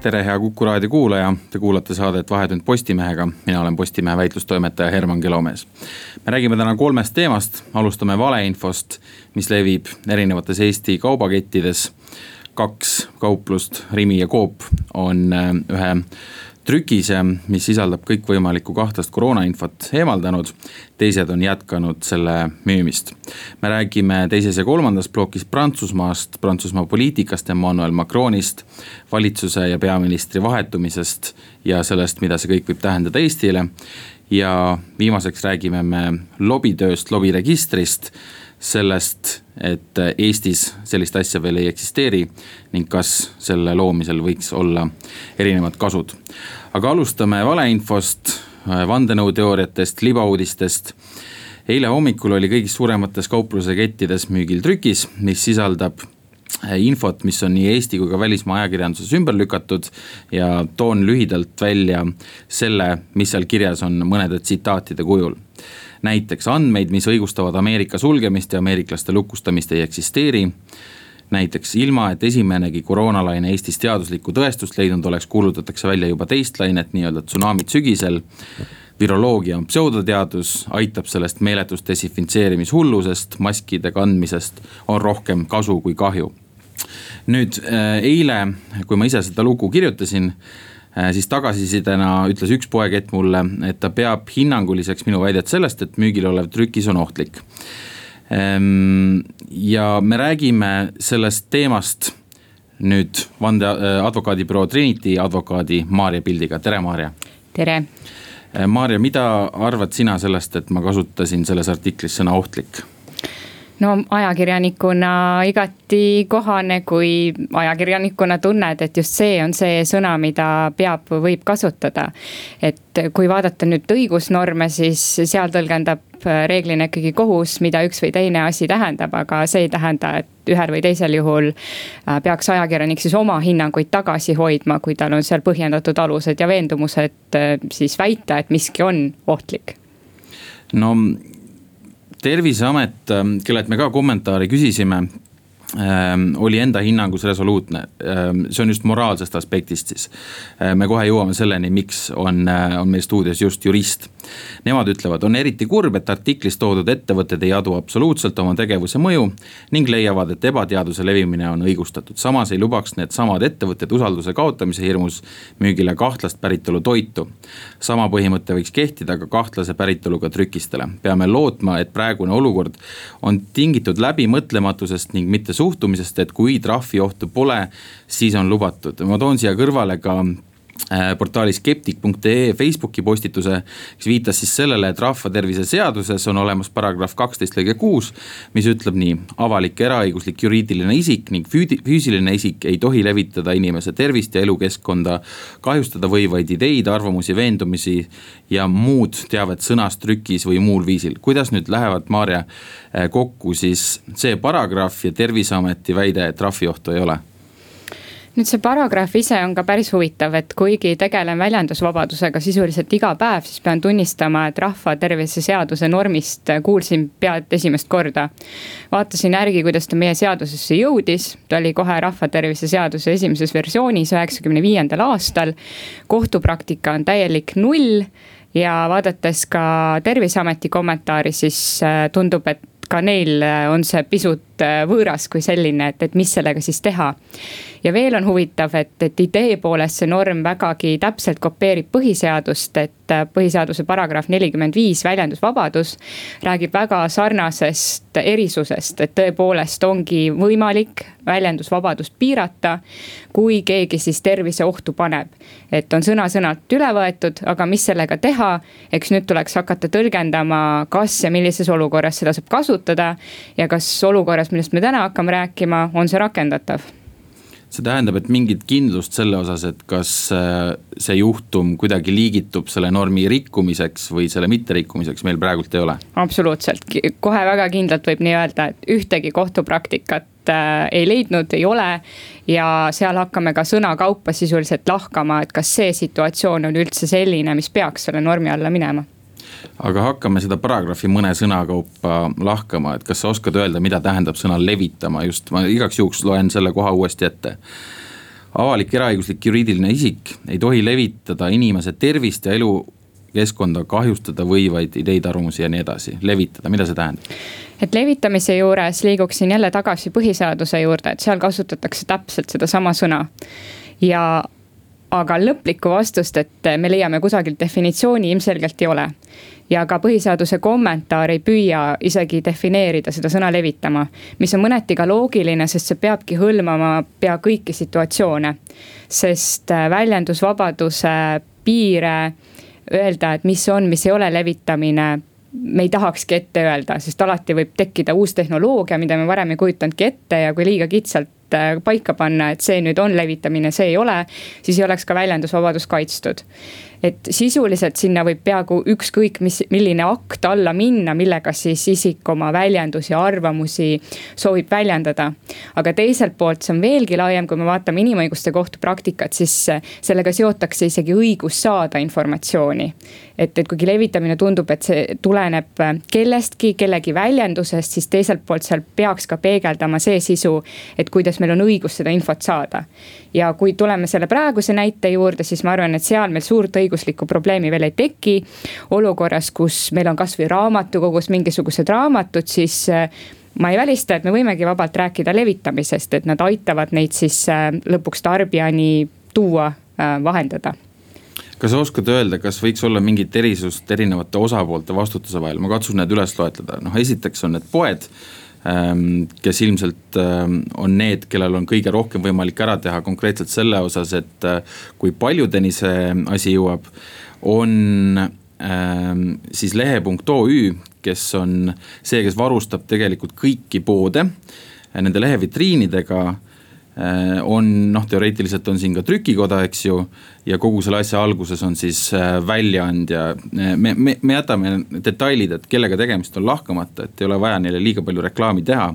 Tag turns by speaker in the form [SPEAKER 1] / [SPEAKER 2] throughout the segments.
[SPEAKER 1] tere, hea Kuku raadio kuulaja, te kuulate saadet Vahetund Postimehega, mina olen Postimehe väitlustoimetaja Herman Kilomees. me räägime täna kolmest teemast, alustame valeinfost, mis levib erinevates Eesti kaubakettides. kaks kauplust, Rimi ja Coop on äh, ühe trükise, mis sisaldab kõikvõimalikku kahtlast koroonainfot eemaldanud. teised on jätkanud selle müümist. me räägime teises ja kolmandas plokis Prantsusmaast, Prantsusmaa poliitikast, Emmanuel Macronist. valitsuse ja peaministri vahetumisest ja sellest, mida see kõik võib tähendada Eestile. Ja viimaseks räägime me lobitööst, lobiregistrist sellest, et Eestis sellist asja veel ei eksisteeri ning kas selle loomisel võiks olla erinevad kasud. aga alustame valeinfost, vandenõuteooriatest, libauudistest. eile hommikul oli kõigis suuremates kauplusekettides müügil trükis, mis sisaldab infot, mis on nii Eesti kui ka välismaa ajakirjanduses ümber lükatud. ja toon lühidalt välja selle, mis seal kirjas on mõnede tsitaatide kujul näiteks andmeid, mis õigustavad Ameerika sulgemist ja ameeriklaste lukustamist ei eksisteeri. näiteks ilma, et esimenegi koroonalaine Eestis teaduslikku tõestust leidnud oleks, kuulutatakse välja juba teist lainet, nii-öelda tsunamit sügisel viroloogia on pseudoteadus, aitab sellest meeletust desinfitseerimishullusest, maskide kandmisest on rohkem kasu kui kahju. nüüd äh, eile, kui ma ise seda lugu kirjutasin Äh, siis tagasisidena ütles üks poekett mulle, et ta peab hinnanguliseks minu väidet sellest, et müügil olev trükis on ohtlik. Ehm, ja me räägime sellest teemast nüüd vandeadvokaadibüroo äh, Trinity advokaadi Maarja Pildiga, tere Maarja.
[SPEAKER 2] tere.
[SPEAKER 1] Äh, Maarja, mida arvad sina sellest, et ma kasutasin selles artiklis sõna ohtlik?
[SPEAKER 2] no ajakirjanikuna igati kohane, kui ajakirjanikuna tunned, et just see on see sõna, mida peab või võib kasutada. et kui vaadata nüüd õigusnorme, siis seal tõlgendab reeglina ikkagi kohus, mida üks või teine asi tähendab, aga see ei tähenda, et ühel või teisel juhul äh, peaks ajakirjanik siis oma hinnanguid tagasi hoidma, kui tal on seal põhjendatud alused ja veendumused äh, siis väita, et miski on ohtlik
[SPEAKER 1] no terviseamet, ähm, kellelt me ka kommentaari küsisime ähm, oli enda hinnangus resoluutne, ähm, see on just moraalsest aspektist siis. Äh, me kohe jõuame selleni, miks on, äh, on meil stuudios just jurist. Nemad ütlevad, on eriti kurb, et artiklis toodud ettevõtted ei adu absoluutselt oma tegevuse mõju ning leiavad, et ebateaduse levimine on õigustatud. samas ei lubaks needsamad ettevõtted usalduse kaotamise hirmus müügile kahtlast päritolu toitu. sama põhimõte võiks kehtida ka kahtlase päritoluga trükistele. peame lootma, et praegune olukord on tingitud läbimõtlematusest ning mitte suhtumisest, et kui trahviohtu pole, siis on lubatud. ma toon siia kõrvale ka portaali skeptik.ee Facebooki postituse, kes viitas siis sellele, et rahvatervise seaduses on olemas paragrahv kaksteist lõige kuus. mis ütleb nii, avalik eraõiguslik juriidiline isik ning füüsiline isik ei tohi levitada inimese tervist ja elukeskkonda. kahjustada võivaid ideid, arvamusi, veendumisi ja muud teavet sõnas, trükis või muul viisil. kuidas nüüd lähevad, Maarja, äh, kokku siis see paragrahv ja terviseameti väide, et trahviohtu ei ole
[SPEAKER 2] nüüd see paragrahv ise on ka päris huvitav, et kuigi tegelen väljendusvabadusega sisuliselt iga päev, siis pean tunnistama, et rahvatervise seaduse normist kuulsin pead esimest korda. vaatasin järgi, kuidas ta meie seadusesse jõudis, ta oli kohe rahvatervise seaduse esimeses versioonis üheksakümne viiendal aastal. kohtupraktika on täielik null ja vaadates ka terviseameti kommentaari, siis äh, tundub, et ka neil on see pisut äh, võõras kui selline, et, et mis sellega siis teha ja veel on huvitav, et, et idee poolest see norm vägagi täpselt kopeerib põhiseadust, et äh, põhiseaduse paragrahv nelikümmend viis, väljendusvabadus. räägib väga sarnasest erisusest, et tõepoolest ongi võimalik väljendusvabadust piirata. kui keegi siis tervise ohtu paneb, et on sõna-sõnalt üle võetud, aga mis sellega teha. eks nüüd tuleks hakata tõlgendama, kas ja millises olukorras seda saab kasutada ja kas olukorras, millest me täna hakkame rääkima, on see rakendatav
[SPEAKER 1] see tähendab, et mingit kindlust selle osas, et kas äh, see juhtum kuidagi liigitub selle normi rikkumiseks või selle mitterikkumiseks, meil praegult ei ole?
[SPEAKER 2] absoluutselt, kohe väga kindlalt võib nii öelda, et ühtegi kohtupraktikat äh, ei leidnud, ei ole. ja seal hakkame ka sõnakaupa sisuliselt lahkama, et kas see situatsioon on üldse selline, mis peaks selle normi alla minema
[SPEAKER 1] aga hakkame seda paragrahvi mõne sõna kaupa lahkama, et kas sa oskad öelda, mida tähendab sõna levitama, just ma igaks juhuks loen selle koha uuesti ette. avalik eraõiguslik juriidiline isik ei tohi levitada inimese tervist ja elukeskkonda kahjustada võivaid ideid, arvamusi ja nii edasi, levitada, mida see tähendab?
[SPEAKER 2] et levitamise juures liiguksin jälle tagasi põhiseaduse juurde, et seal kasutatakse täpselt sedasama sõna ja aga lõplikku vastust, et me leiame kusagilt definitsiooni, ilmselgelt ei ole. ja ka põhiseaduse kommentaar ei püüa isegi defineerida seda sõna levitama. mis on mõneti ka loogiline, sest see peabki hõlmama pea kõiki situatsioone. sest äh, väljendusvabaduse piire öelda, et mis on, mis ei ole levitamine me ei tahakski ette öelda, sest alati võib tekkida uus tehnoloogia, mida me varem ei kujutanudki ette ja kui liiga kitsalt paika panna, et see nüüd on levitamine, see ei ole, siis ei oleks ka väljendusvabadus kaitstud et sisuliselt sinna võib peaaegu ükskõik mis, milline akt alla minna, millega siis isik oma väljendusi, arvamusi soovib väljendada. aga teiselt poolt see on veelgi laiem, kui me vaatame inimõiguste kohtu praktikat, siis sellega seotakse isegi õigus saada informatsiooni. et, et kuigi levitamine tundub, et see tuleneb kellestki, kellegi väljendusest, siis teiselt poolt seal peaks ka peegeldama see sisu, et kuidas meil on õigus seda infot saada. ja kui tuleme selle praeguse näite juurde, siis ma arvan, et seal meil suurt õiguslikku probleemi veel ei teki. olukorras, kus meil on kasvõi raamatukogus mingisugused raamatud, siis äh, ma ei välista, et me võimegi vabalt rääkida levitamisest, et nad aitavad neid siis äh, lõpuks tarbijani tuua, äh, vahendada
[SPEAKER 1] kas sa oskad öelda, kas võiks olla mingit erisust erinevate osapoolte vastutuse vahel, ma katsun need üles loetleda, noh esiteks on need poed kes ilmselt ähm, on need, kellel on kõige rohkem võimalik ära teha konkreetselt selle osas, et äh, kui paljudeni see asi jõuab, on ähm, siis lehe.OÜ, kes on see, kes varustab tegelikult kõiki poode nende lehevitriinidega Äh, on noh, teoreetiliselt on siin ka trükikoda, eks ju. ja kogu selle asja alguses on siis äh, väljaandja, äh, me, me, me jätame detailid, et kellega tegemist on lahkamata, et ei ole vaja neile liiga palju reklaami teha.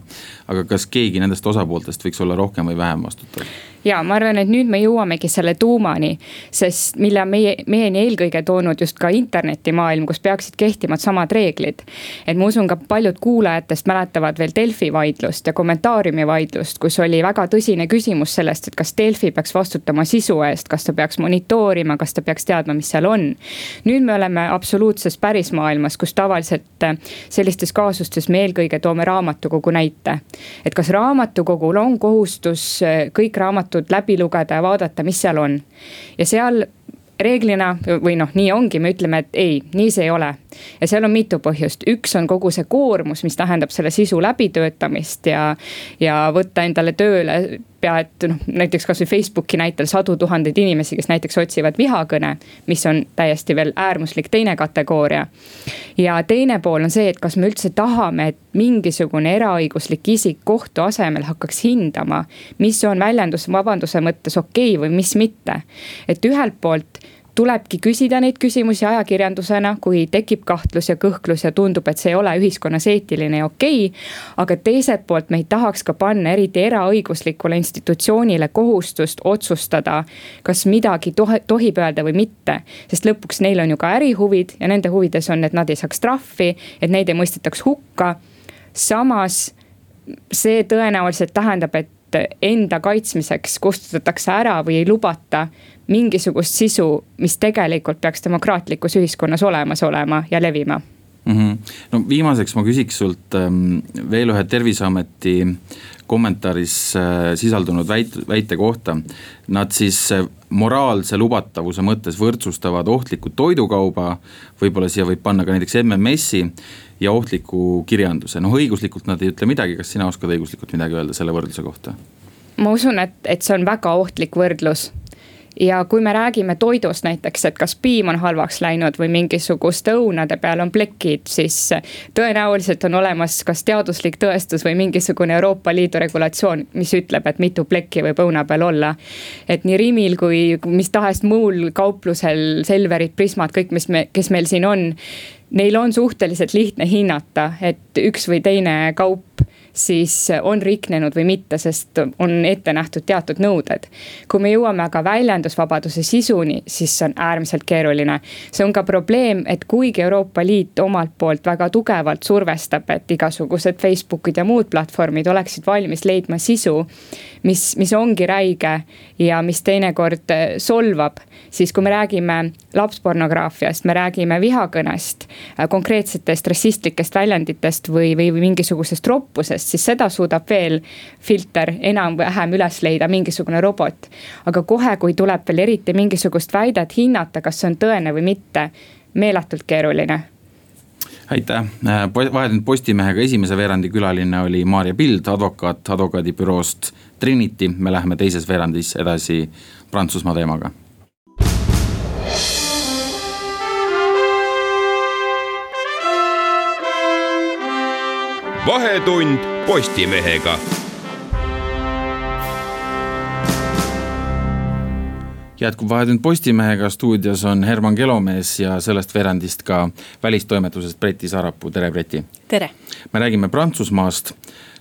[SPEAKER 1] aga kas keegi nendest osapooltest võiks olla rohkem või vähem vastutav?
[SPEAKER 2] Ja ma arvan, et nüüd me jõuamegi selle tuumani, sest mille on meie, meieni eelkõige toonud just ka internetimaailm, kus peaksid kehtima samad reeglid. et ma usun, ka paljud kuulajatest mäletavad veel Delfi vaidlust ja kommentaariumi vaidlust, kus oli väga tõsine küsimus sellest, et kas Delfi peaks vastutama sisu eest, kas ta peaks monitoorima, kas ta peaks teadma, mis seal on. nüüd me oleme absoluutses pärismaailmas, kus tavaliselt äh, sellistes kaasustes me eelkõige toome raamatukogu näite. et kas raamatukogul on kohustus äh, kõik raamatud raamatud läbi lugeda ja vaadata, mis seal on. ja seal reeglina või noh, nii ongi, me ütleme, et ei, nii see ei ole. Ja seal on mitu põhjust, üks on kogu see koormus, mis tähendab selle sisu läbitöötamist ja, ja võtta endale tööle pea et noh, näiteks kasvõi Facebooki näitel sadu tuhandeid inimesi, kes näiteks otsivad vihakõne, mis on täiesti veel äärmuslik teine kategooria. ja teine pool on see, et kas me üldse tahame, et mingisugune eraõiguslik isik kohtu asemel hakkaks hindama, mis on väljendusvabanduse mõttes okei okay või mis mitte. et ühelt poolt tulebki küsida neid küsimusi ajakirjandusena, kui tekib kahtlus ja kõhklus ja tundub, et see ei ole ühiskonnas eetiline ja okei okay,. aga teiselt poolt me ei tahaks ka panna eriti eraõiguslikule institutsioonile kohustust otsustada, kas midagi tohe, tohib öelda või mitte. sest lõpuks neil on ju ka ärihuvid ja nende huvides on, et nad ei saaks trahvi, et neid ei mõistetaks hukka. samas see tõenäoliselt tähendab, et enda kaitsmiseks kustutatakse ära või ei lubata mingisugust sisu, mis tegelikult peaks demokraatlikus ühiskonnas olemas olema ja levima
[SPEAKER 1] mm. -hmm. no viimaseks ma küsiks sult ähm, veel ühe terviseameti kommentaaris äh, sisaldunud väit-, väite kohta. Nad siis äh, moraalse lubatavuse mõttes võrdsustavad ohtliku toidukauba, võib-olla siia võib panna ka näiteks MMS-i ja ohtliku kirjanduse, noh õiguslikult nad ei ütle midagi, kas sina oskad õiguslikult midagi öelda selle võrdluse kohta?
[SPEAKER 2] ma usun, et, et see on väga ohtlik võrdlus ja kui me räägime toidust näiteks, et kas piim on halvaks läinud või mingisuguste õunade peal on plekid, siis tõenäoliselt on olemas kas teaduslik tõestus või mingisugune Euroopa Liidu regulatsioon, mis ütleb, et mitu plekki võib õuna peal olla. et nii Rimil kui mis tahes muul kauplusel, Selverid, Prismad, kõik, mis me, kes meil siin on neil on suhteliselt lihtne hinnata, et üks või teine kaup siis on riknenud või mitte, sest on ette nähtud teatud nõuded. kui me jõuame aga väljendusvabaduse sisuni, siis see on äärmiselt keeruline. see on ka probleem, et kuigi Euroopa Liit omalt poolt väga tugevalt survestab, et igasugused Facebookid ja muud platvormid oleksid valmis leidma sisu, mis, mis ongi räige ja mis teinekord solvab, siis kui me räägime lapspornograafiast, me räägime vihakõnest, konkreetsetest rassistlikest väljenditest või, või mingisugusest roppusest, tegemist, siis seda suudab veel filter enam-vähem üles leida mingisugune robot. aga kohe, kui tuleb veel eriti mingisugust väidet hinnata, kas see on tõene või mitte, meeletult keeruline.
[SPEAKER 1] Aitäh, vahetanud Postimehega esimese veerandi külaline oli Maarja Pild, advokaat advokaadibüroost Trinity, me läheme teises veerandis edasi Prantsusmaa teemaga
[SPEAKER 3] vahetund Postimehega.
[SPEAKER 1] jätkub Vahetund Postimehega, stuudios on Herman Kelomees ja sellest veerandist ka välistoimetusest Breti Sarapuu, tere Breti.
[SPEAKER 4] tere.
[SPEAKER 1] me räägime Prantsusmaast,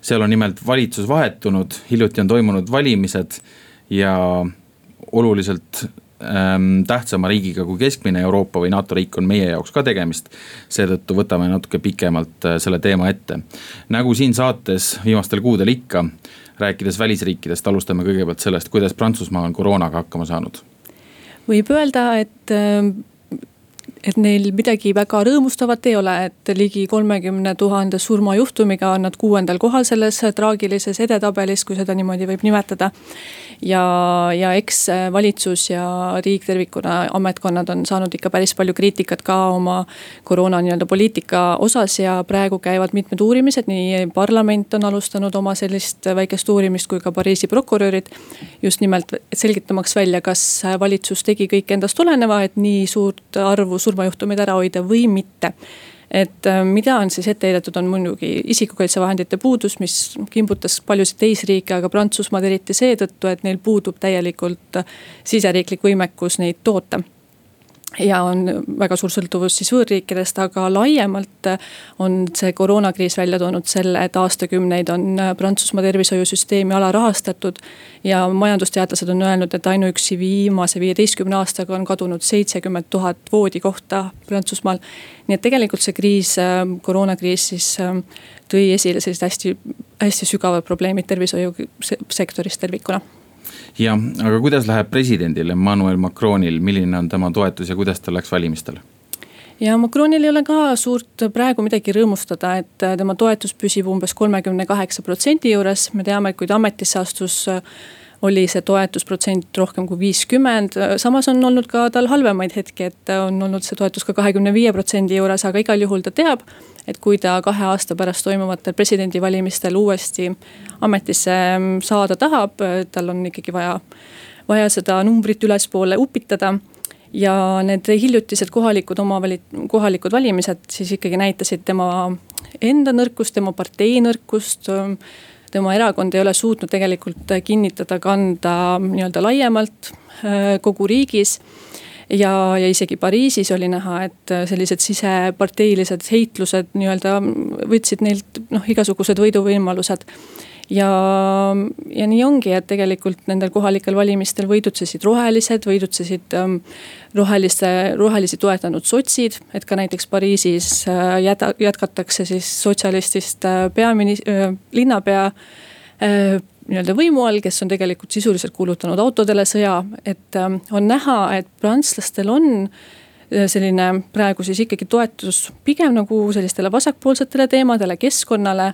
[SPEAKER 1] seal on nimelt valitsus vahetunud, hiljuti on toimunud valimised ja oluliselt ähm, tähtsama riigiga kui keskmine Euroopa või NATO riik on meie jaoks ka tegemist. seetõttu võtame natuke pikemalt äh, selle teema ette. nagu siin saates viimastel kuudel ikka, rääkides välisriikidest, alustame kõigepealt sellest, kuidas Prantsusmaa on koroonaga hakkama saanud.
[SPEAKER 4] võib öelda, et äh, et neil midagi väga rõõmustavat ei ole, et ligi kolmekümne tuhande surmajuhtumiga on nad kuuendal kohal selles traagilises edetabelis, kui seda niimoodi võib nimetada. Ja, ja eks valitsus ja riik tervikuna, ametkonnad on saanud ikka päris palju kriitikat ka oma koroona nii-öelda poliitika osas ja praegu käivad mitmed uurimised, nii parlament on alustanud oma sellist väikest uurimist kui ka Pariisi prokurörid. just nimelt selgitamaks välja, kas valitsus tegi kõik endast oleneva, et nii suurt arvu surma surmajuhtumeid ära hoida või mitte et äh, mida on siis ette heidetud, on muidugi isikukaitsevahendite puudus, mis kimbutas paljusid teisi riike, aga Prantsusmaad eriti seetõttu, et neil puudub täielikult siseriiklik võimekus neid toota ja on väga suur sõltuvus siis võõrriikidest, aga laiemalt on see koroonakriis välja toonud selle, et aastakümneid on Prantsusmaa tervishoiusüsteemi alarahastatud. ja majandusteadlased on öelnud, et ainuüksi viimase viieteistkümne aastaga on kadunud seitsekümmend tuhat voodikohta Prantsusmaal. nii et tegelikult see kriis, koroonakriis siis tõi esile sellised hästi, hästi sügavad probleemid tervishoiusektoris tervikuna
[SPEAKER 1] jah, aga kuidas läheb presidendil Emmanuel Macronil, milline on tema toetus ja kuidas ta läks valimistele?
[SPEAKER 4] ja Macronil ei ole ka suurt praegu midagi rõõmustada, et tema toetus püsib umbes kolmekümne kaheksa protsendi juures, me teame, et kui ta ametisse astus oli see toetusprotsent rohkem kui viiskümmend, samas on olnud ka tal halvemaid hetki, et on olnud see toetus ka kahekümne viie protsendi juures, aga igal juhul ta teab. et kui ta kahe aasta pärast toimuvatel presidendivalimistel uuesti ametisse saada tahab, tal on ikkagi vaja, vaja seda numbrit ülespoole upitada ja need hiljutised kohalikud omavali-, kohalikud valimised siis ikkagi näitasid tema enda nõrkust, tema partei nõrkust tema erakond ei ole suutnud tegelikult kinnitada kanda nii-öelda laiemalt äh, kogu riigis. Ja, ja isegi Pariisis oli näha, et sellised siseparteilised heitlused nii-öelda võtsid neilt noh, igasugused võiduvõimalused ja, ja nii ongi, et tegelikult nendel kohalikel valimistel võidutsesid rohelised, võidutsesid ähm, roheliste, rohelisi toetanud sotsid. et ka näiteks Pariisis äh, jäda, jätkatakse siis sotsialistist äh, peamini- äh,, linnapea äh, nii-öelda võimu all, kes on tegelikult sisuliselt kuulutanud autodele sõja, et äh, on näha, et prantslastel on äh, selline praegu siis ikkagi toetus pigem nagu sellistele vasakpoolsetele teemadele, keskkonnale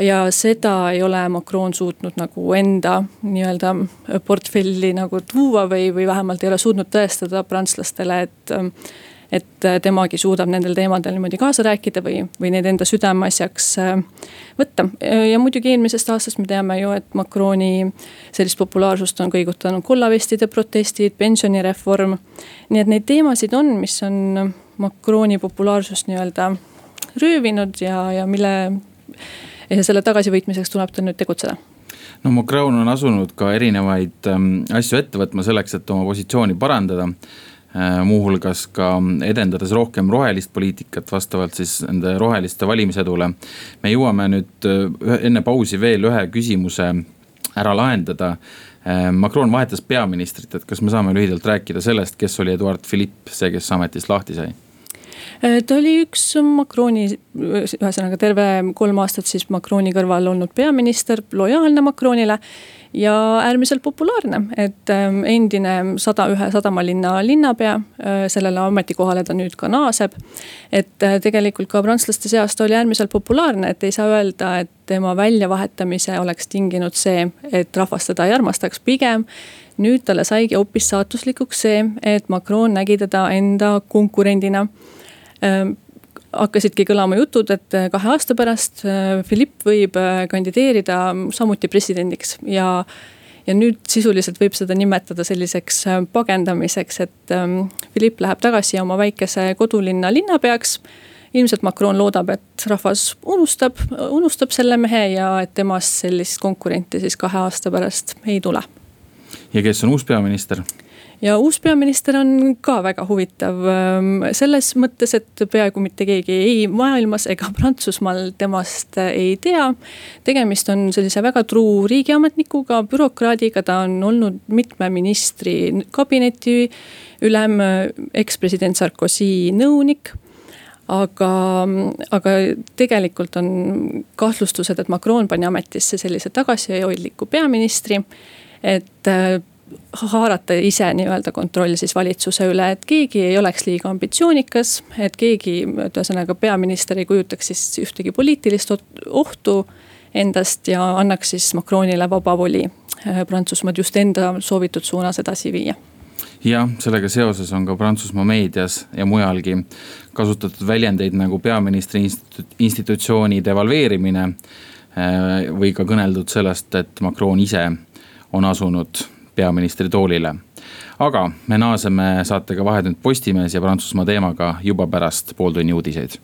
[SPEAKER 4] ja seda ei ole Macron suutnud nagu enda nii-öelda portfelli nagu tuua või, või vähemalt ei ole suutnud tõestada prantslastele, et et temagi suudab nendel teemadel niimoodi kaasa rääkida või, või neid enda südameasjaks võtta. ja muidugi eelmisest aastast me teame ju, et Macroni sellist populaarsust on kõigutanud kollavestide protestid, pensionireform. nii et neid teemasid on, mis on Macroni populaarsust nii-öelda röövinud ja, ja mille selle tagasivõitmiseks tuleb tal nüüd tegutseda
[SPEAKER 1] no Macron on asunud ka erinevaid ähm, asju ette võtma selleks, et oma positsiooni parandada äh,. muuhulgas ka edendades rohkem rohelist poliitikat vastavalt siis nende roheliste valimisedule. me jõuame nüüd äh, enne pausi veel ühe küsimuse ära lahendada äh,. Macron vahetas peaministrit, et kas me saame lühidalt rääkida sellest, kes oli Eduard Philippe, see, kes ametist lahti sai
[SPEAKER 4] ta oli üks Macroni, ühesõnaga terve kolm aastat siis Macroni kõrval olnud peaminister, lojaalne Macronile ja äärmiselt populaarne, et ähm, endine sada ühe sadamalinna linnapea, äh, sellele ametikohale ta nüüd ka naaseb. et äh, tegelikult ka prantslaste seas ta oli äärmiselt populaarne, et ei saa öelda, et tema väljavahetamise oleks tinginud see, et rahvas teda ei armastaks, pigem nüüd talle saigi hoopis saatuslikuks see, et Macron nägi teda enda konkurendina hakkasidki kõlama jutud, et äh, kahe aasta pärast äh, Philipp võib äh, kandideerida samuti presidendiks ja. ja nüüd sisuliselt võib seda nimetada selliseks pagendamiseks, et ähm, Philipp läheb tagasi oma väikese kodulinna linnapeaks ilmselt Macron loodab, et rahvas unustab, unustab selle mehe ja et temast sellist konkurenti siis kahe aasta pärast ei tule.
[SPEAKER 1] ja kes on uus peaminister?
[SPEAKER 4] Ja uus peaminister on ka väga huvitav ähm, selles mõttes, et peaaegu mitte keegi ei maailmas ega Prantsusmaal temast ei tea. tegemist on sellise väga truu riigiametnikuga, bürokraadiga, ta on olnud mitme ministri kabineti ülem, ekspresident Sarkozy nõunik aga, aga tegelikult on kahtlustused, et Macron pani ametisse sellise tagasihoidliku peaministri. et haarata ise nii-öelda kontroll siis valitsuse üle, et keegi ei oleks liiga ambitsioonikas, et keegi, ühesõnaga peaminister ei kujutaks siis ühtegi poliitilist ohtu endast ja annaks siis Macronile vaba voli äh, Prantsusmaad just enda soovitud suunas edasi viia
[SPEAKER 1] jah, sellega seoses on ka Prantsusmaa meedias ja mujalgi kasutatud väljendeid nagu peaministri institu institutsiooni devalveerimine. Äh, või ka kõneldud sellest, et Macron ise on asunud peaministri toolile. aga me naaseme saatega Vahetund Postimees ja Prantsusmaa teemaga juba pärast pooltunni uudiseid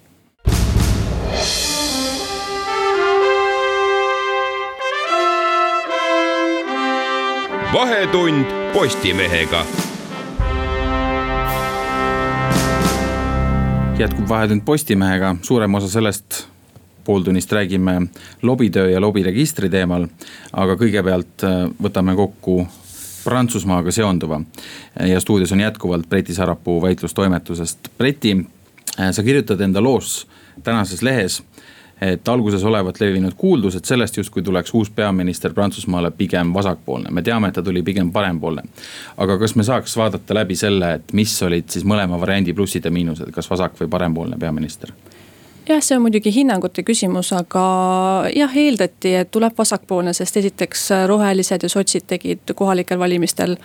[SPEAKER 3] vahetund Postimehega.
[SPEAKER 1] jätkub Vahetund Postimehega, suurem osa sellest pooltunnist räägime lobitöö ja lobiregistri teemal. aga kõigepealt äh, võtame kokku Prantsusmaaga seonduva. ja stuudios on jätkuvalt Breti Sarapuu väitlustoimetusest. Breti, sa kirjutad enda loos tänases lehes, et alguses olevat levinud kuuldused sellest, justkui tuleks uus peaminister Prantsusmaale pigem vasakpoolne. me teame, et ta tuli pigem parempoolne. aga kas me saaks vaadata läbi selle, et mis olid siis mõlema variandi plussid ja miinused, kas vasak või parempoolne peaminister?
[SPEAKER 4] Jah, see on muidugi hinnangute küsimus, aga jah, eeldati, et tuleb vasakpoolne, sest esiteks rohelised ja sotsid tegid kohalikel valimistel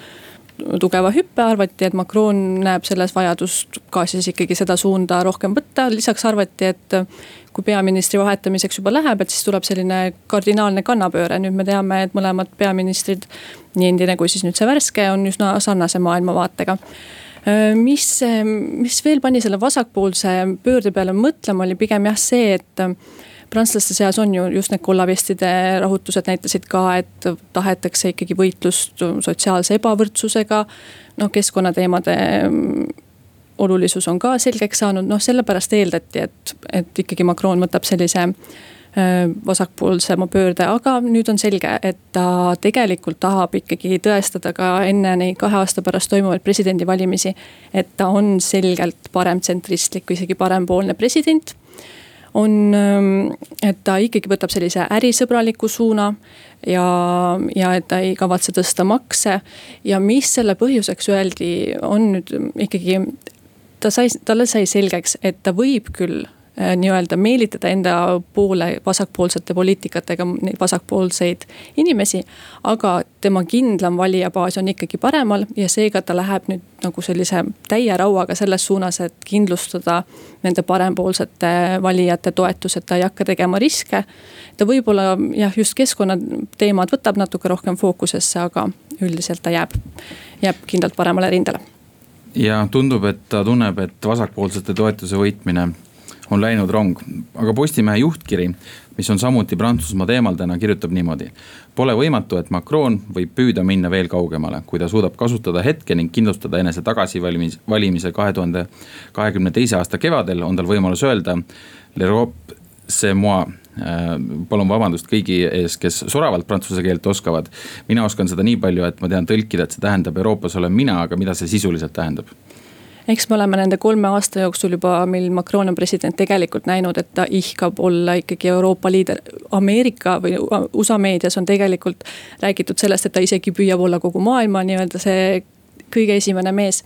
[SPEAKER 4] tugeva hüppe, arvati, et Macron näeb selles vajadust ka siis ikkagi seda suunda rohkem võtta, lisaks arvati, et kui peaministri vahetamiseks juba läheb, et siis tuleb selline kardinaalne kannapööre, nüüd me teame, et mõlemad peaministrid, nii endine kui siis nüüd see värske, on üsna sarnase maailmavaatega. Äh, mis, mis veel pani selle vasakpoolse pöörde peale mõtlema, oli pigem jah see, et äh, prantslaste seas on ju just need kollavestide rahutused näitasid ka, et tahetakse ikkagi võitlust sotsiaalse ebavõrdsusega. noh, keskkonnateemade mm, olulisus on ka selgeks saanud, noh sellepärast eeldati, et, et ikkagi Macron võtab sellise Äh, vasakpoolsema pöörde, aga nüüd on selge, et ta tegelikult tahab ikkagi tõestada ka enne neid kahe aasta pärast toimuvaid presidendivalimisi. et ta on selgelt paremtsentristlik või isegi parempoolne president on, ähm, et ta ikkagi võtab sellise ärisõbraliku suuna ja, ja et ta ei kavatse tõsta makse. ja mis selle põhjuseks öeldi, on nüüd ikkagi, ta sai, talle sai selgeks, et ta võib küll äh, nii-öelda meelitada enda poole vasakpoolsete poliitikatega neid vasakpoolseid inimesi. aga tema kindlam valijabaas on ikkagi paremal ja seega ta läheb nüüd nagu sellise täie rauaga selles suunas, et kindlustada nende parempoolsete valijate toetus, et ta ei hakka tegema riske. ta võib-olla jah, just keskkonnateemad võtab natuke rohkem fookusesse, aga üldiselt ta jääb, jääb kindlalt paremale rindele
[SPEAKER 1] ja tundub, et ta tunneb, et vasakpoolsete toetuse võitmine on läinud rong, aga Postimehe juhtkiri, mis on samuti Prantsusmaa teemal täna, kirjutab niimoodi. Pole võimatu, et Macron võib püüda minna veel kaugemale, kui ta suudab kasutada hetke ning kindlustada enese tagasivalimis, valimise kahe tuhande kahekümne teise aasta kevadel, on tal võimalus öelda. L'Europe, c'est moi Äh, palun vabandust kõigi ees, kes soravalt prantsuse keelt oskavad. mina oskan seda nii palju, et ma tean tõlkida, et see tähendab Euroopas olen mina, aga mida see sisuliselt tähendab?
[SPEAKER 4] Eks me oleme nende kolme aasta jooksul juba, mil Macron on president, tegelikult näinud, et ta ihkab olla ikkagi Euroopa liider. Ameerika või USA meedias on tegelikult räägitud sellest, et ta isegi püüab olla kogu maailma nii-öelda see kõige esimene mees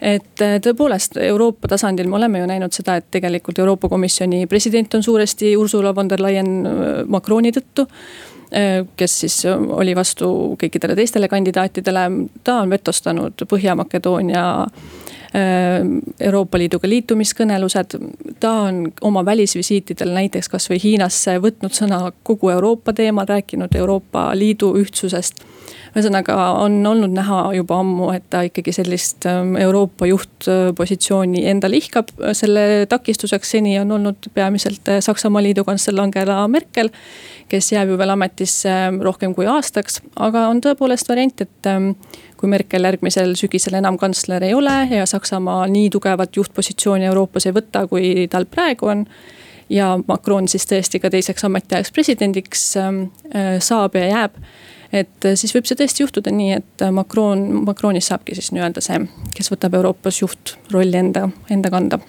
[SPEAKER 4] et äh, tõepoolest Euroopa tasandil me oleme ju näinud seda, et tegelikult Euroopa Komisjoni president on suuresti Ursula von der Leyen äh, Macroni tõttu äh, kes siis oli vastu kõikidele teistele kandidaatidele, ta on vetostanud Põhja-Makedoonia Euroopa Liiduga liitumiskõnelused. ta on oma välisvisiitidel näiteks kasvõi Hiinasse võtnud sõna kogu Euroopa teemal, rääkinud Euroopa Liidu ühtsusest ühesõnaga on olnud näha juba ammu, et ta ikkagi sellist ähm, Euroopa juhtpositsiooni endale ihkab. selle takistuseks seni on olnud peamiselt äh, Saksamaa liidukantsler Angela Merkel. kes jääb ju veel ametisse ähm, rohkem kui aastaks, aga on tõepoolest variant, et ähm, kui Merkel järgmisel sügisel enam kantsler ei ole ja Saksamaa nii tugevat juhtpositsiooni Euroopas ei võta, kui tal praegu on ja Macron siis tõesti ka teiseks ametiajaks presidendiks äh, saab ja jääb et äh, siis võib see tõesti juhtuda nii, et äh, Macron, Macronist saabki siis nii-öelda see, kes võtab Euroopas juhtrolli enda, enda kanda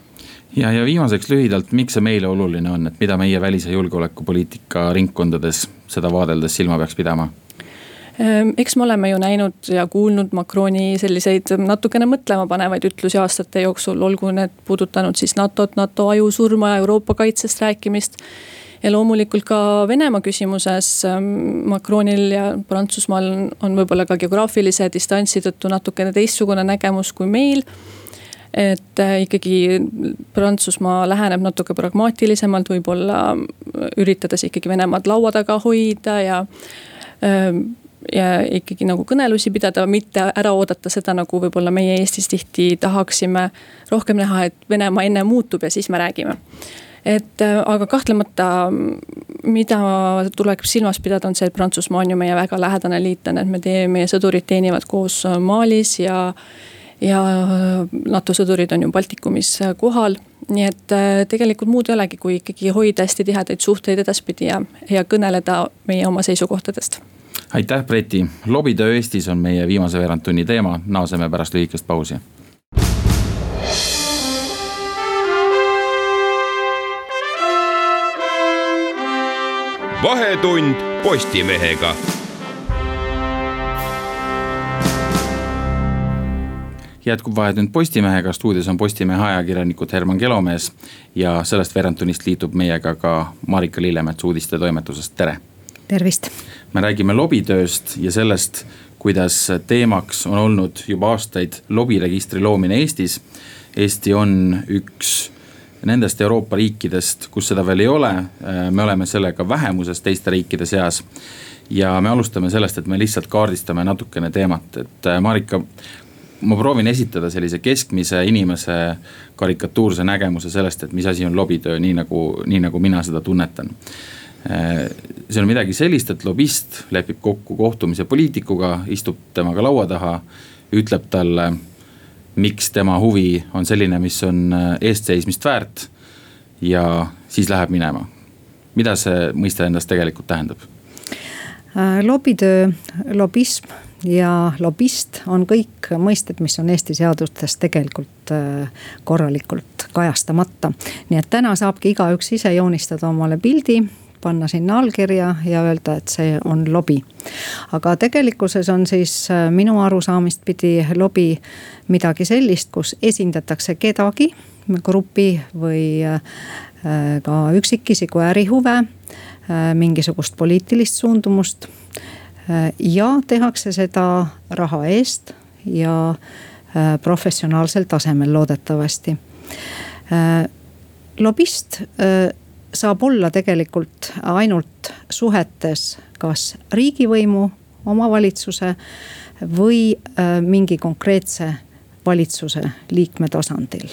[SPEAKER 1] ja, ja viimaseks lühidalt, miks see meile oluline on, et mida meie välis- ja julgeolekupoliitika ringkondades seda vaadeldes silma peaks pidama?
[SPEAKER 4] Ehm, eks me oleme ju näinud ja kuulnud Macroni selliseid natukene mõtlema panevaid ütlusi aastate jooksul, olgu need puudutanud siis NATO-t, NATO ajusurma ja Euroopa kaitsest rääkimist ja loomulikult ka Venemaa küsimuses ähm, Macronil ja Prantsusmaal on võib-olla ka geograafilise distantsi tõttu natukene teistsugune nägemus kui meil et äh, ikkagi Prantsusmaa läheneb natuke pragmaatilisemalt, võib-olla üritades ikkagi Venemaad laua taga hoida ja ähm, ja ikkagi nagu kõnelusi pidada, mitte ära oodata seda, nagu võib-olla meie Eestis tihti tahaksime. rohkem näha, et Venemaa enne muutub ja siis me räägime et äh, aga kahtlemata, mida tuleb silmas pidada, on see, et Prantsusmaa on ju meie väga lähedane liitlane, et me teeme, meie sõdurid teenivad koos äh, Malis ja. ja NATO sõdurid on ju Baltikumis äh, kohal, nii et tegelikult muud ei olegi, kui ikkagi hoida hästi tihedaid suhteid edaspidi ja, ja kõneleda meie oma seisukohtadest.
[SPEAKER 1] Aitäh, Breti, lobitöö Eestis on meie viimase veerandtunni teema, naaseme pärast lühikest pausi
[SPEAKER 3] vahetund Postimehega.
[SPEAKER 1] jätkub Vahetund Postimehega, stuudios on Postimehe ajakirjanikud Herman Kelomees ja sellest veerandtunnist liitub meiega ka Marika Lillemets uudistetoimetusest, tere.
[SPEAKER 5] tervist.
[SPEAKER 1] me räägime lobitööst ja sellest, kuidas teemaks on olnud juba aastaid lobiregistri loomine Eestis. Eesti on üks nendest Euroopa riikidest, kus seda veel ei ole, äh, me oleme sellega vähemuses teiste riikide seas. ja me alustame sellest, et me lihtsalt kaardistame natukene teemat, et äh, Marika, ma proovin esitada sellise keskmise inimese karikatuurse nägemuse sellest, et mis asi on lobitöö, nii nagu, nii nagu mina seda tunnetan äh, see on midagi sellist, et lobist lepib kokku kohtumise poliitikuga, istub temaga laua taha, ütleb talle miks tema huvi on selline, mis on äh, eestseismist väärt. ja siis läheb minema. mida see mõiste endast tegelikult tähendab?
[SPEAKER 5] Äh, lobitöö, lobism ja lobist on kõik mõisted, mis on Eesti seadustes tegelikult äh, korralikult kajastamata. nii et täna saabki igaüks ise joonistada omale pildi panna sinna allkirja ja öelda, et see on lobi. aga tegelikkuses on siis äh, minu arusaamist pidi lobi midagi sellist, kus esindatakse kedagi grupi või äh, ka üksikisiku ärihuve, mingisugust poliitilist suundumust. ja tehakse seda raha eest ja professionaalsel tasemel loodetavasti. lobist saab olla tegelikult ainult suhetes kas riigivõimu, omavalitsuse või mingi konkreetse valitsuse liikme tasandil.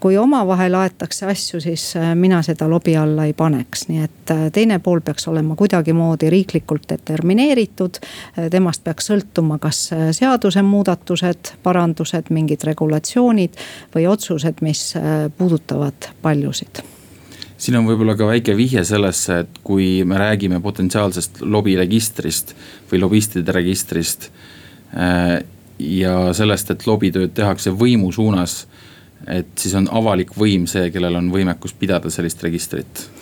[SPEAKER 5] kui omavahel aetakse asju, siis mina seda lobi alla ei paneks, nii et teine pool peaks olema kuidagimoodi riiklikult determineeritud. temast peaks sõltuma, kas seadusemuudatused, parandused, mingid regulatsioonid või otsused, mis puudutavad paljusid
[SPEAKER 1] siin on võib-olla ka väike vihje sellesse, et kui me räägime potentsiaalsest lobiregistrist või lobistide registrist ja sellest, et lobitööd tehakse võimu suunas. et siis on avalik võim see, kellel on võimekus pidada sellist registrit
[SPEAKER 5] Äh,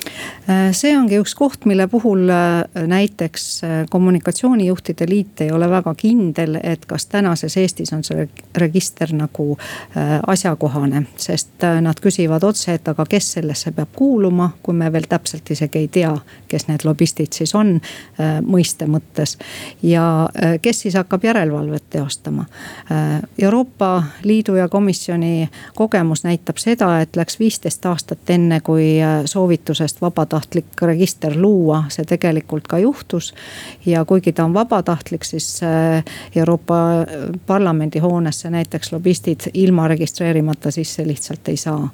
[SPEAKER 5] see ongi üks koht, mille puhul äh, näiteks äh, kommunikatsioonijuhtide liit ei ole väga kindel, et kas tänases Eestis on see register nagu asjakohane. sest nad küsivad otse, et aga kes sellesse peab kuuluma, kui me veel täpselt isegi ei tea, kes need lobistid siis on mõiste mõttes. ja kes siis hakkab järelevalvet teostama. Euroopa Liidu ja komisjoni kogemus näitab seda, et läks viisteist aastat enne, kui soovitusest vabatahtlik register luua, see tegelikult ka juhtus. ja kuigi ta on vabatahtlik, siis äh, Euroopa Parlamendi hoonesse näiteks lobistid ilma registreerimata sisse lihtsalt ei saa.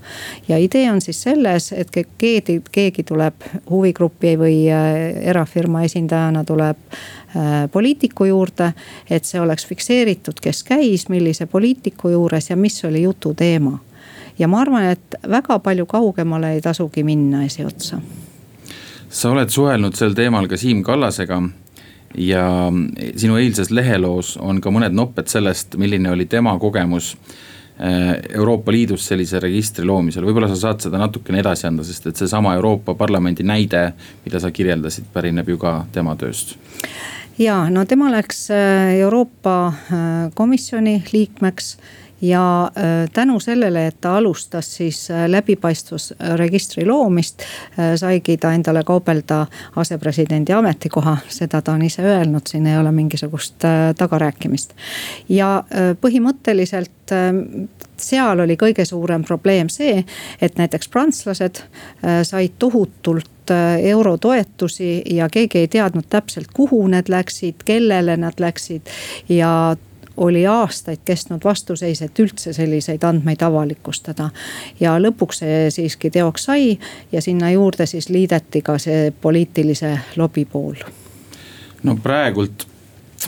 [SPEAKER 5] ja idee on siis selles, et keegi, keegi tuleb huvigrupi või äh, erafirma esindajana tuleb poliitiku juurde, et see oleks fikseeritud, kes käis, millise poliitiku juures ja mis oli jutu teema ja ma arvan, et väga palju kaugemale ei tasugi minna esiotsa.
[SPEAKER 1] sa oled suhelnud sel teemal ka Siim Kallasega ja sinu eilses leheloos on ka mõned nopped sellest, milline oli tema kogemus eh, Euroopa Liidus sellise registri loomisel, võib-olla sa saad seda natukene edasi anda, sest et seesama Euroopa Parlamendi näide, mida sa kirjeldasid, pärineb ju ka tema tööst
[SPEAKER 5] ja no tema läks eh, Euroopa eh, Komisjoni liikmeks ja äh, tänu sellele, et ta alustas siis äh, läbipaistvusregistri loomist, äh, saigi ta endale kaubelda asepresidendi ametikoha, seda ta on ise öelnud, siin ei ole mingisugust tagarääkimist. ja põhimõtteliselt seal oli kõige suurem probleem see, et näiteks prantslased said tohutult eurotoetusi ja keegi ei teadnud täpselt, kuhu need läksid, kellele nad läksid ja oli aastaid kestnud vastuseis, et üldse selliseid andmeid avalikustada. ja lõpuks see siiski teoks sai ja sinna juurde siis liideti ka see poliitilise lobi pool.
[SPEAKER 1] no praegult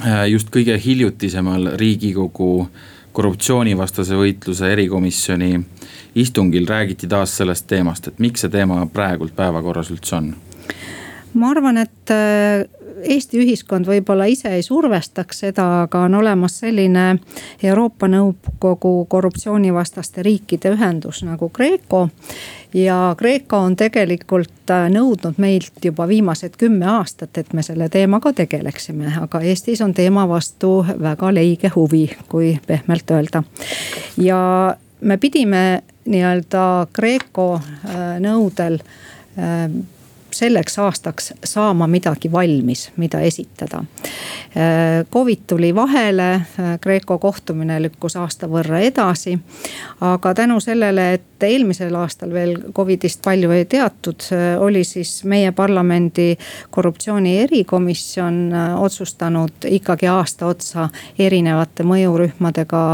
[SPEAKER 1] äh, just kõige hiljutisemal riigikogu korruptsioonivastase võitluse erikomisjoni istungil räägiti taas sellest teemast, et miks see teema praegult päevakorras üldse on?
[SPEAKER 5] ma arvan, et äh, Eesti ühiskond võib-olla ise ei survestaks seda, aga on olemas selline Euroopa Nõukogu korruptsioonivastaste riikide ühendus nagu GRECO. ja GRECO on tegelikult äh, nõudnud meilt juba viimased kümme aastat, et me selle teemaga tegeleksime, aga Eestis on teema vastu väga leige huvi, kui pehmelt öelda. ja me pidime nii-öelda GRECO äh, nõudel äh, selleks aastaks saama midagi valmis, mida esitada. Covid tuli vahele, Kreeko kohtumine lükkus aasta võrra edasi. aga tänu sellele, et eelmisel aastal veel Covidist palju ei teatud, oli siis meie parlamendi korruptsiooni erikomisjon otsustanud ikkagi aasta otsa erinevate mõjurühmadega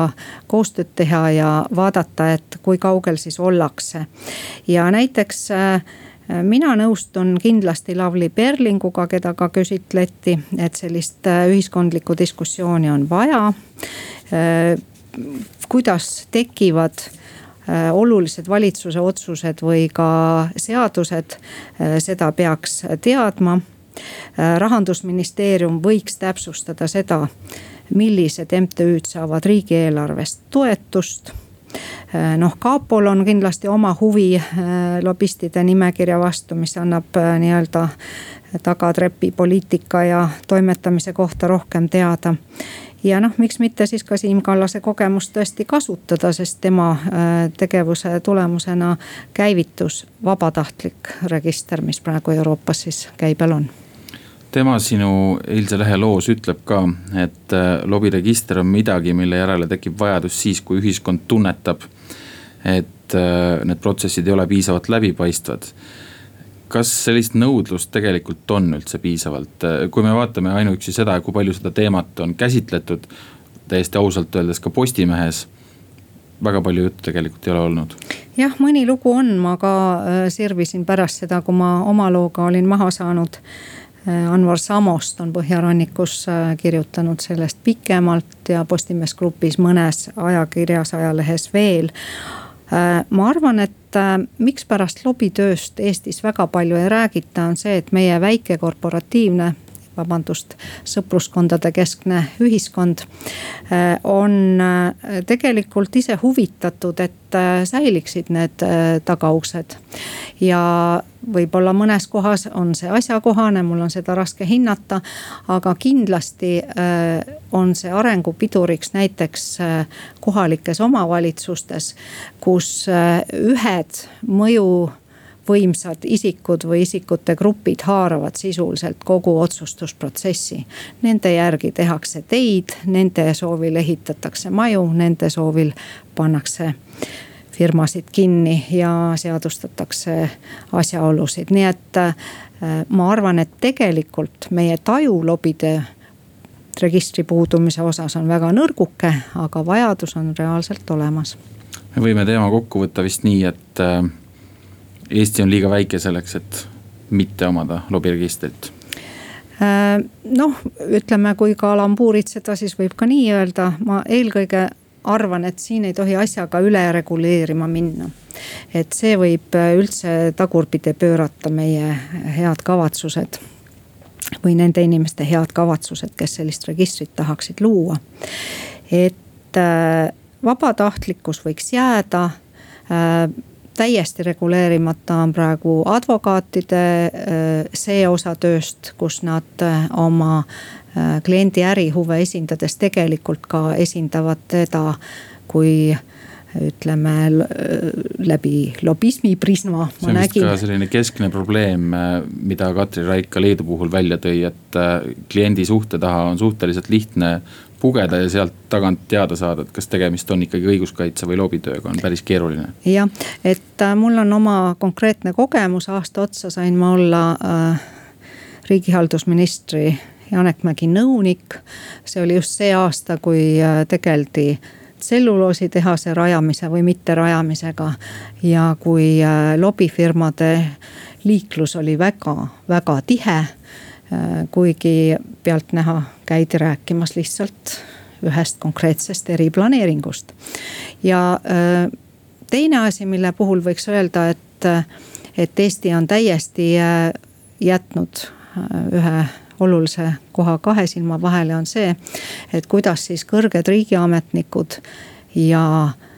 [SPEAKER 5] koostööd teha ja vaadata, et kui kaugel siis ollakse. ja näiteks mina nõustun kindlasti Lavly Perlinguga, keda ka küsitleti, et sellist äh, ühiskondlikku diskussiooni on vaja. Äh, kuidas tekivad äh, olulised valitsuse otsused või ka seadused, seda peaks teadma. rahandusministeerium võiks täpsustada seda, millised MTÜ-d saavad riigieelarvest toetust noh, kapol on kindlasti oma huvi äh, lobistide nimekirja vastu, mis annab äh, nii-öelda tagatrepi poliitika ja toimetamise kohta rohkem teada. ja noh, miks mitte siis ka Siim Kallase kogemust tõesti kasutada, sest tema tegevuse tulemusena käivitus vabatahtlik register, mis praegu Euroopas siis käibel on
[SPEAKER 1] tema sinu eilse lehe loos ütleb ka, et äh, lobiregister on midagi, mille järele tekib vajadus siis, kui ühiskond tunnetab, et äh, need protsessid ei ole piisavalt läbipaistvad. kas sellist nõudlust tegelikult on üldse piisavalt, kui me vaatame ainuüksi seda, kui palju seda teemat on käsitletud, täiesti ausalt öeldes ka Postimehes väga palju juttu tegelikult ei ole olnud.
[SPEAKER 5] jah, mõni lugu on, ma ka äh, sirvisin pärast seda, kui ma oma looga olin maha saanud Äh, Anvar Samost on Põhjarannikus äh, kirjutanud sellest pikemalt ja Postimees Grupis mõnes ajakirjas, ajalehes veel. Äh, ma arvan, et mikspärast lobitööst Eestis väga palju ei räägita, on see, et meie väike korporatiivne vabandust, sõpruskondade keskne ühiskond on tegelikult ise huvitatud, et säiliksid need tagauksed. ja võib-olla mõnes kohas on see asjakohane, mul on seda raske hinnata. aga kindlasti äh, on see arengupiduriks näiteks äh, kohalikes omavalitsustes, kus äh, ühed mõju võimsad isikud või isikute grupid haaravad sisuliselt kogu otsustusprotsessi. Nende järgi tehakse teid, nende soovil ehitatakse maju, nende soovil pannakse firmasid kinni ja seadustatakse asjaolusid, nii et äh, ma arvan, et tegelikult meie taju lobide registri puudumise osas on väga nõrguke, aga vajadus on reaalselt olemas.
[SPEAKER 1] me võime teema kokku võtta vist nii, et äh, Eesti on liiga väike selleks, et mitte omada lobiregistrit
[SPEAKER 5] äh, noh, ütleme, kui ka alampuuritseda, siis võib ka nii öelda, ma eelkõige arvan, et siin ei tohi asjaga üle reguleerima minna. et see võib äh, üldse tagurpidi pöörata meie head kavatsused või nende inimeste head kavatsused, kes sellist registrit tahaksid luua. et äh, vabatahtlikkus võiks jääda täiesti reguleerimata on praegu advokaatide see osa tööst, kus nad oma Äh, kliendi ärihuve esindades tegelikult ka esindavad teda kui ütleme läbi lobismi prisma.
[SPEAKER 1] see on vist ka selline keskne probleem, äh, mida Katri Raik ka Leedu puhul välja tõi, et äh, kliendi suhte taha on suhteliselt lihtne pugeda ja sealt tagant teada saada, et kas tegemist on ikkagi õiguskaitse või lobitööga, on päris keeruline.
[SPEAKER 5] jah, et mul on oma konkreetne kogemus, aasta otsa sain ma olla äh, riigihaldusministri Janek Mägi nõunik. see oli just see aasta, kui äh, tegeldi tselluloositehase rajamise või mitterajamisega. ja kui äh, lobifirmade liiklus oli väga-väga tihe. Äh, kuigi pealtnäha käidi rääkimas lihtsalt ühest konkreetsest eriplaneeringust. ja teine asi, mille puhul võiks öelda, et, et Eesti on täiesti jätnud ühe olulise koha kahe silma vahele, on see, et kuidas siis kõrged riigiametnikud ja äh,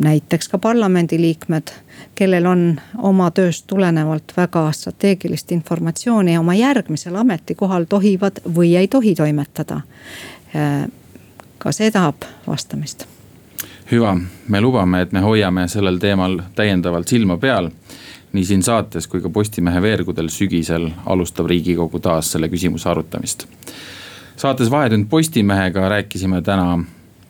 [SPEAKER 5] näiteks ka parlamendiliikmed, kellel on oma tööst tulenevalt väga strateegilist informatsiooni oma järgmisel ametikohal tohivad või ei tohi toimetada. Äh, ka see tahab vastamist.
[SPEAKER 1] hüva, me lubame, et me hoiame sellel teemal täiendavalt silma peal nii siin saates kui ka Postimehe veergudel sügisel alustab riigikogu taas selle küsimuse arutamist. saates Vahetund Postimehega rääkisime täna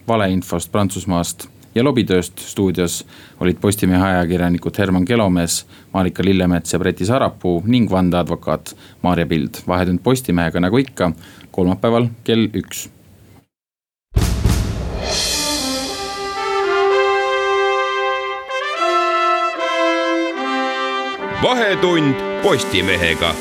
[SPEAKER 1] valeinfost Prantsusmaast ja lobitööst stuudios olid Postimehe ajakirjanikud Herman Kelomees, Marika Lillemets ja Breti Sarapuu ning vandeadvokaat Maarja Pild. vahetund Postimehega nagu ikka kolmapäeval kell üks
[SPEAKER 3] vahetund Postimehega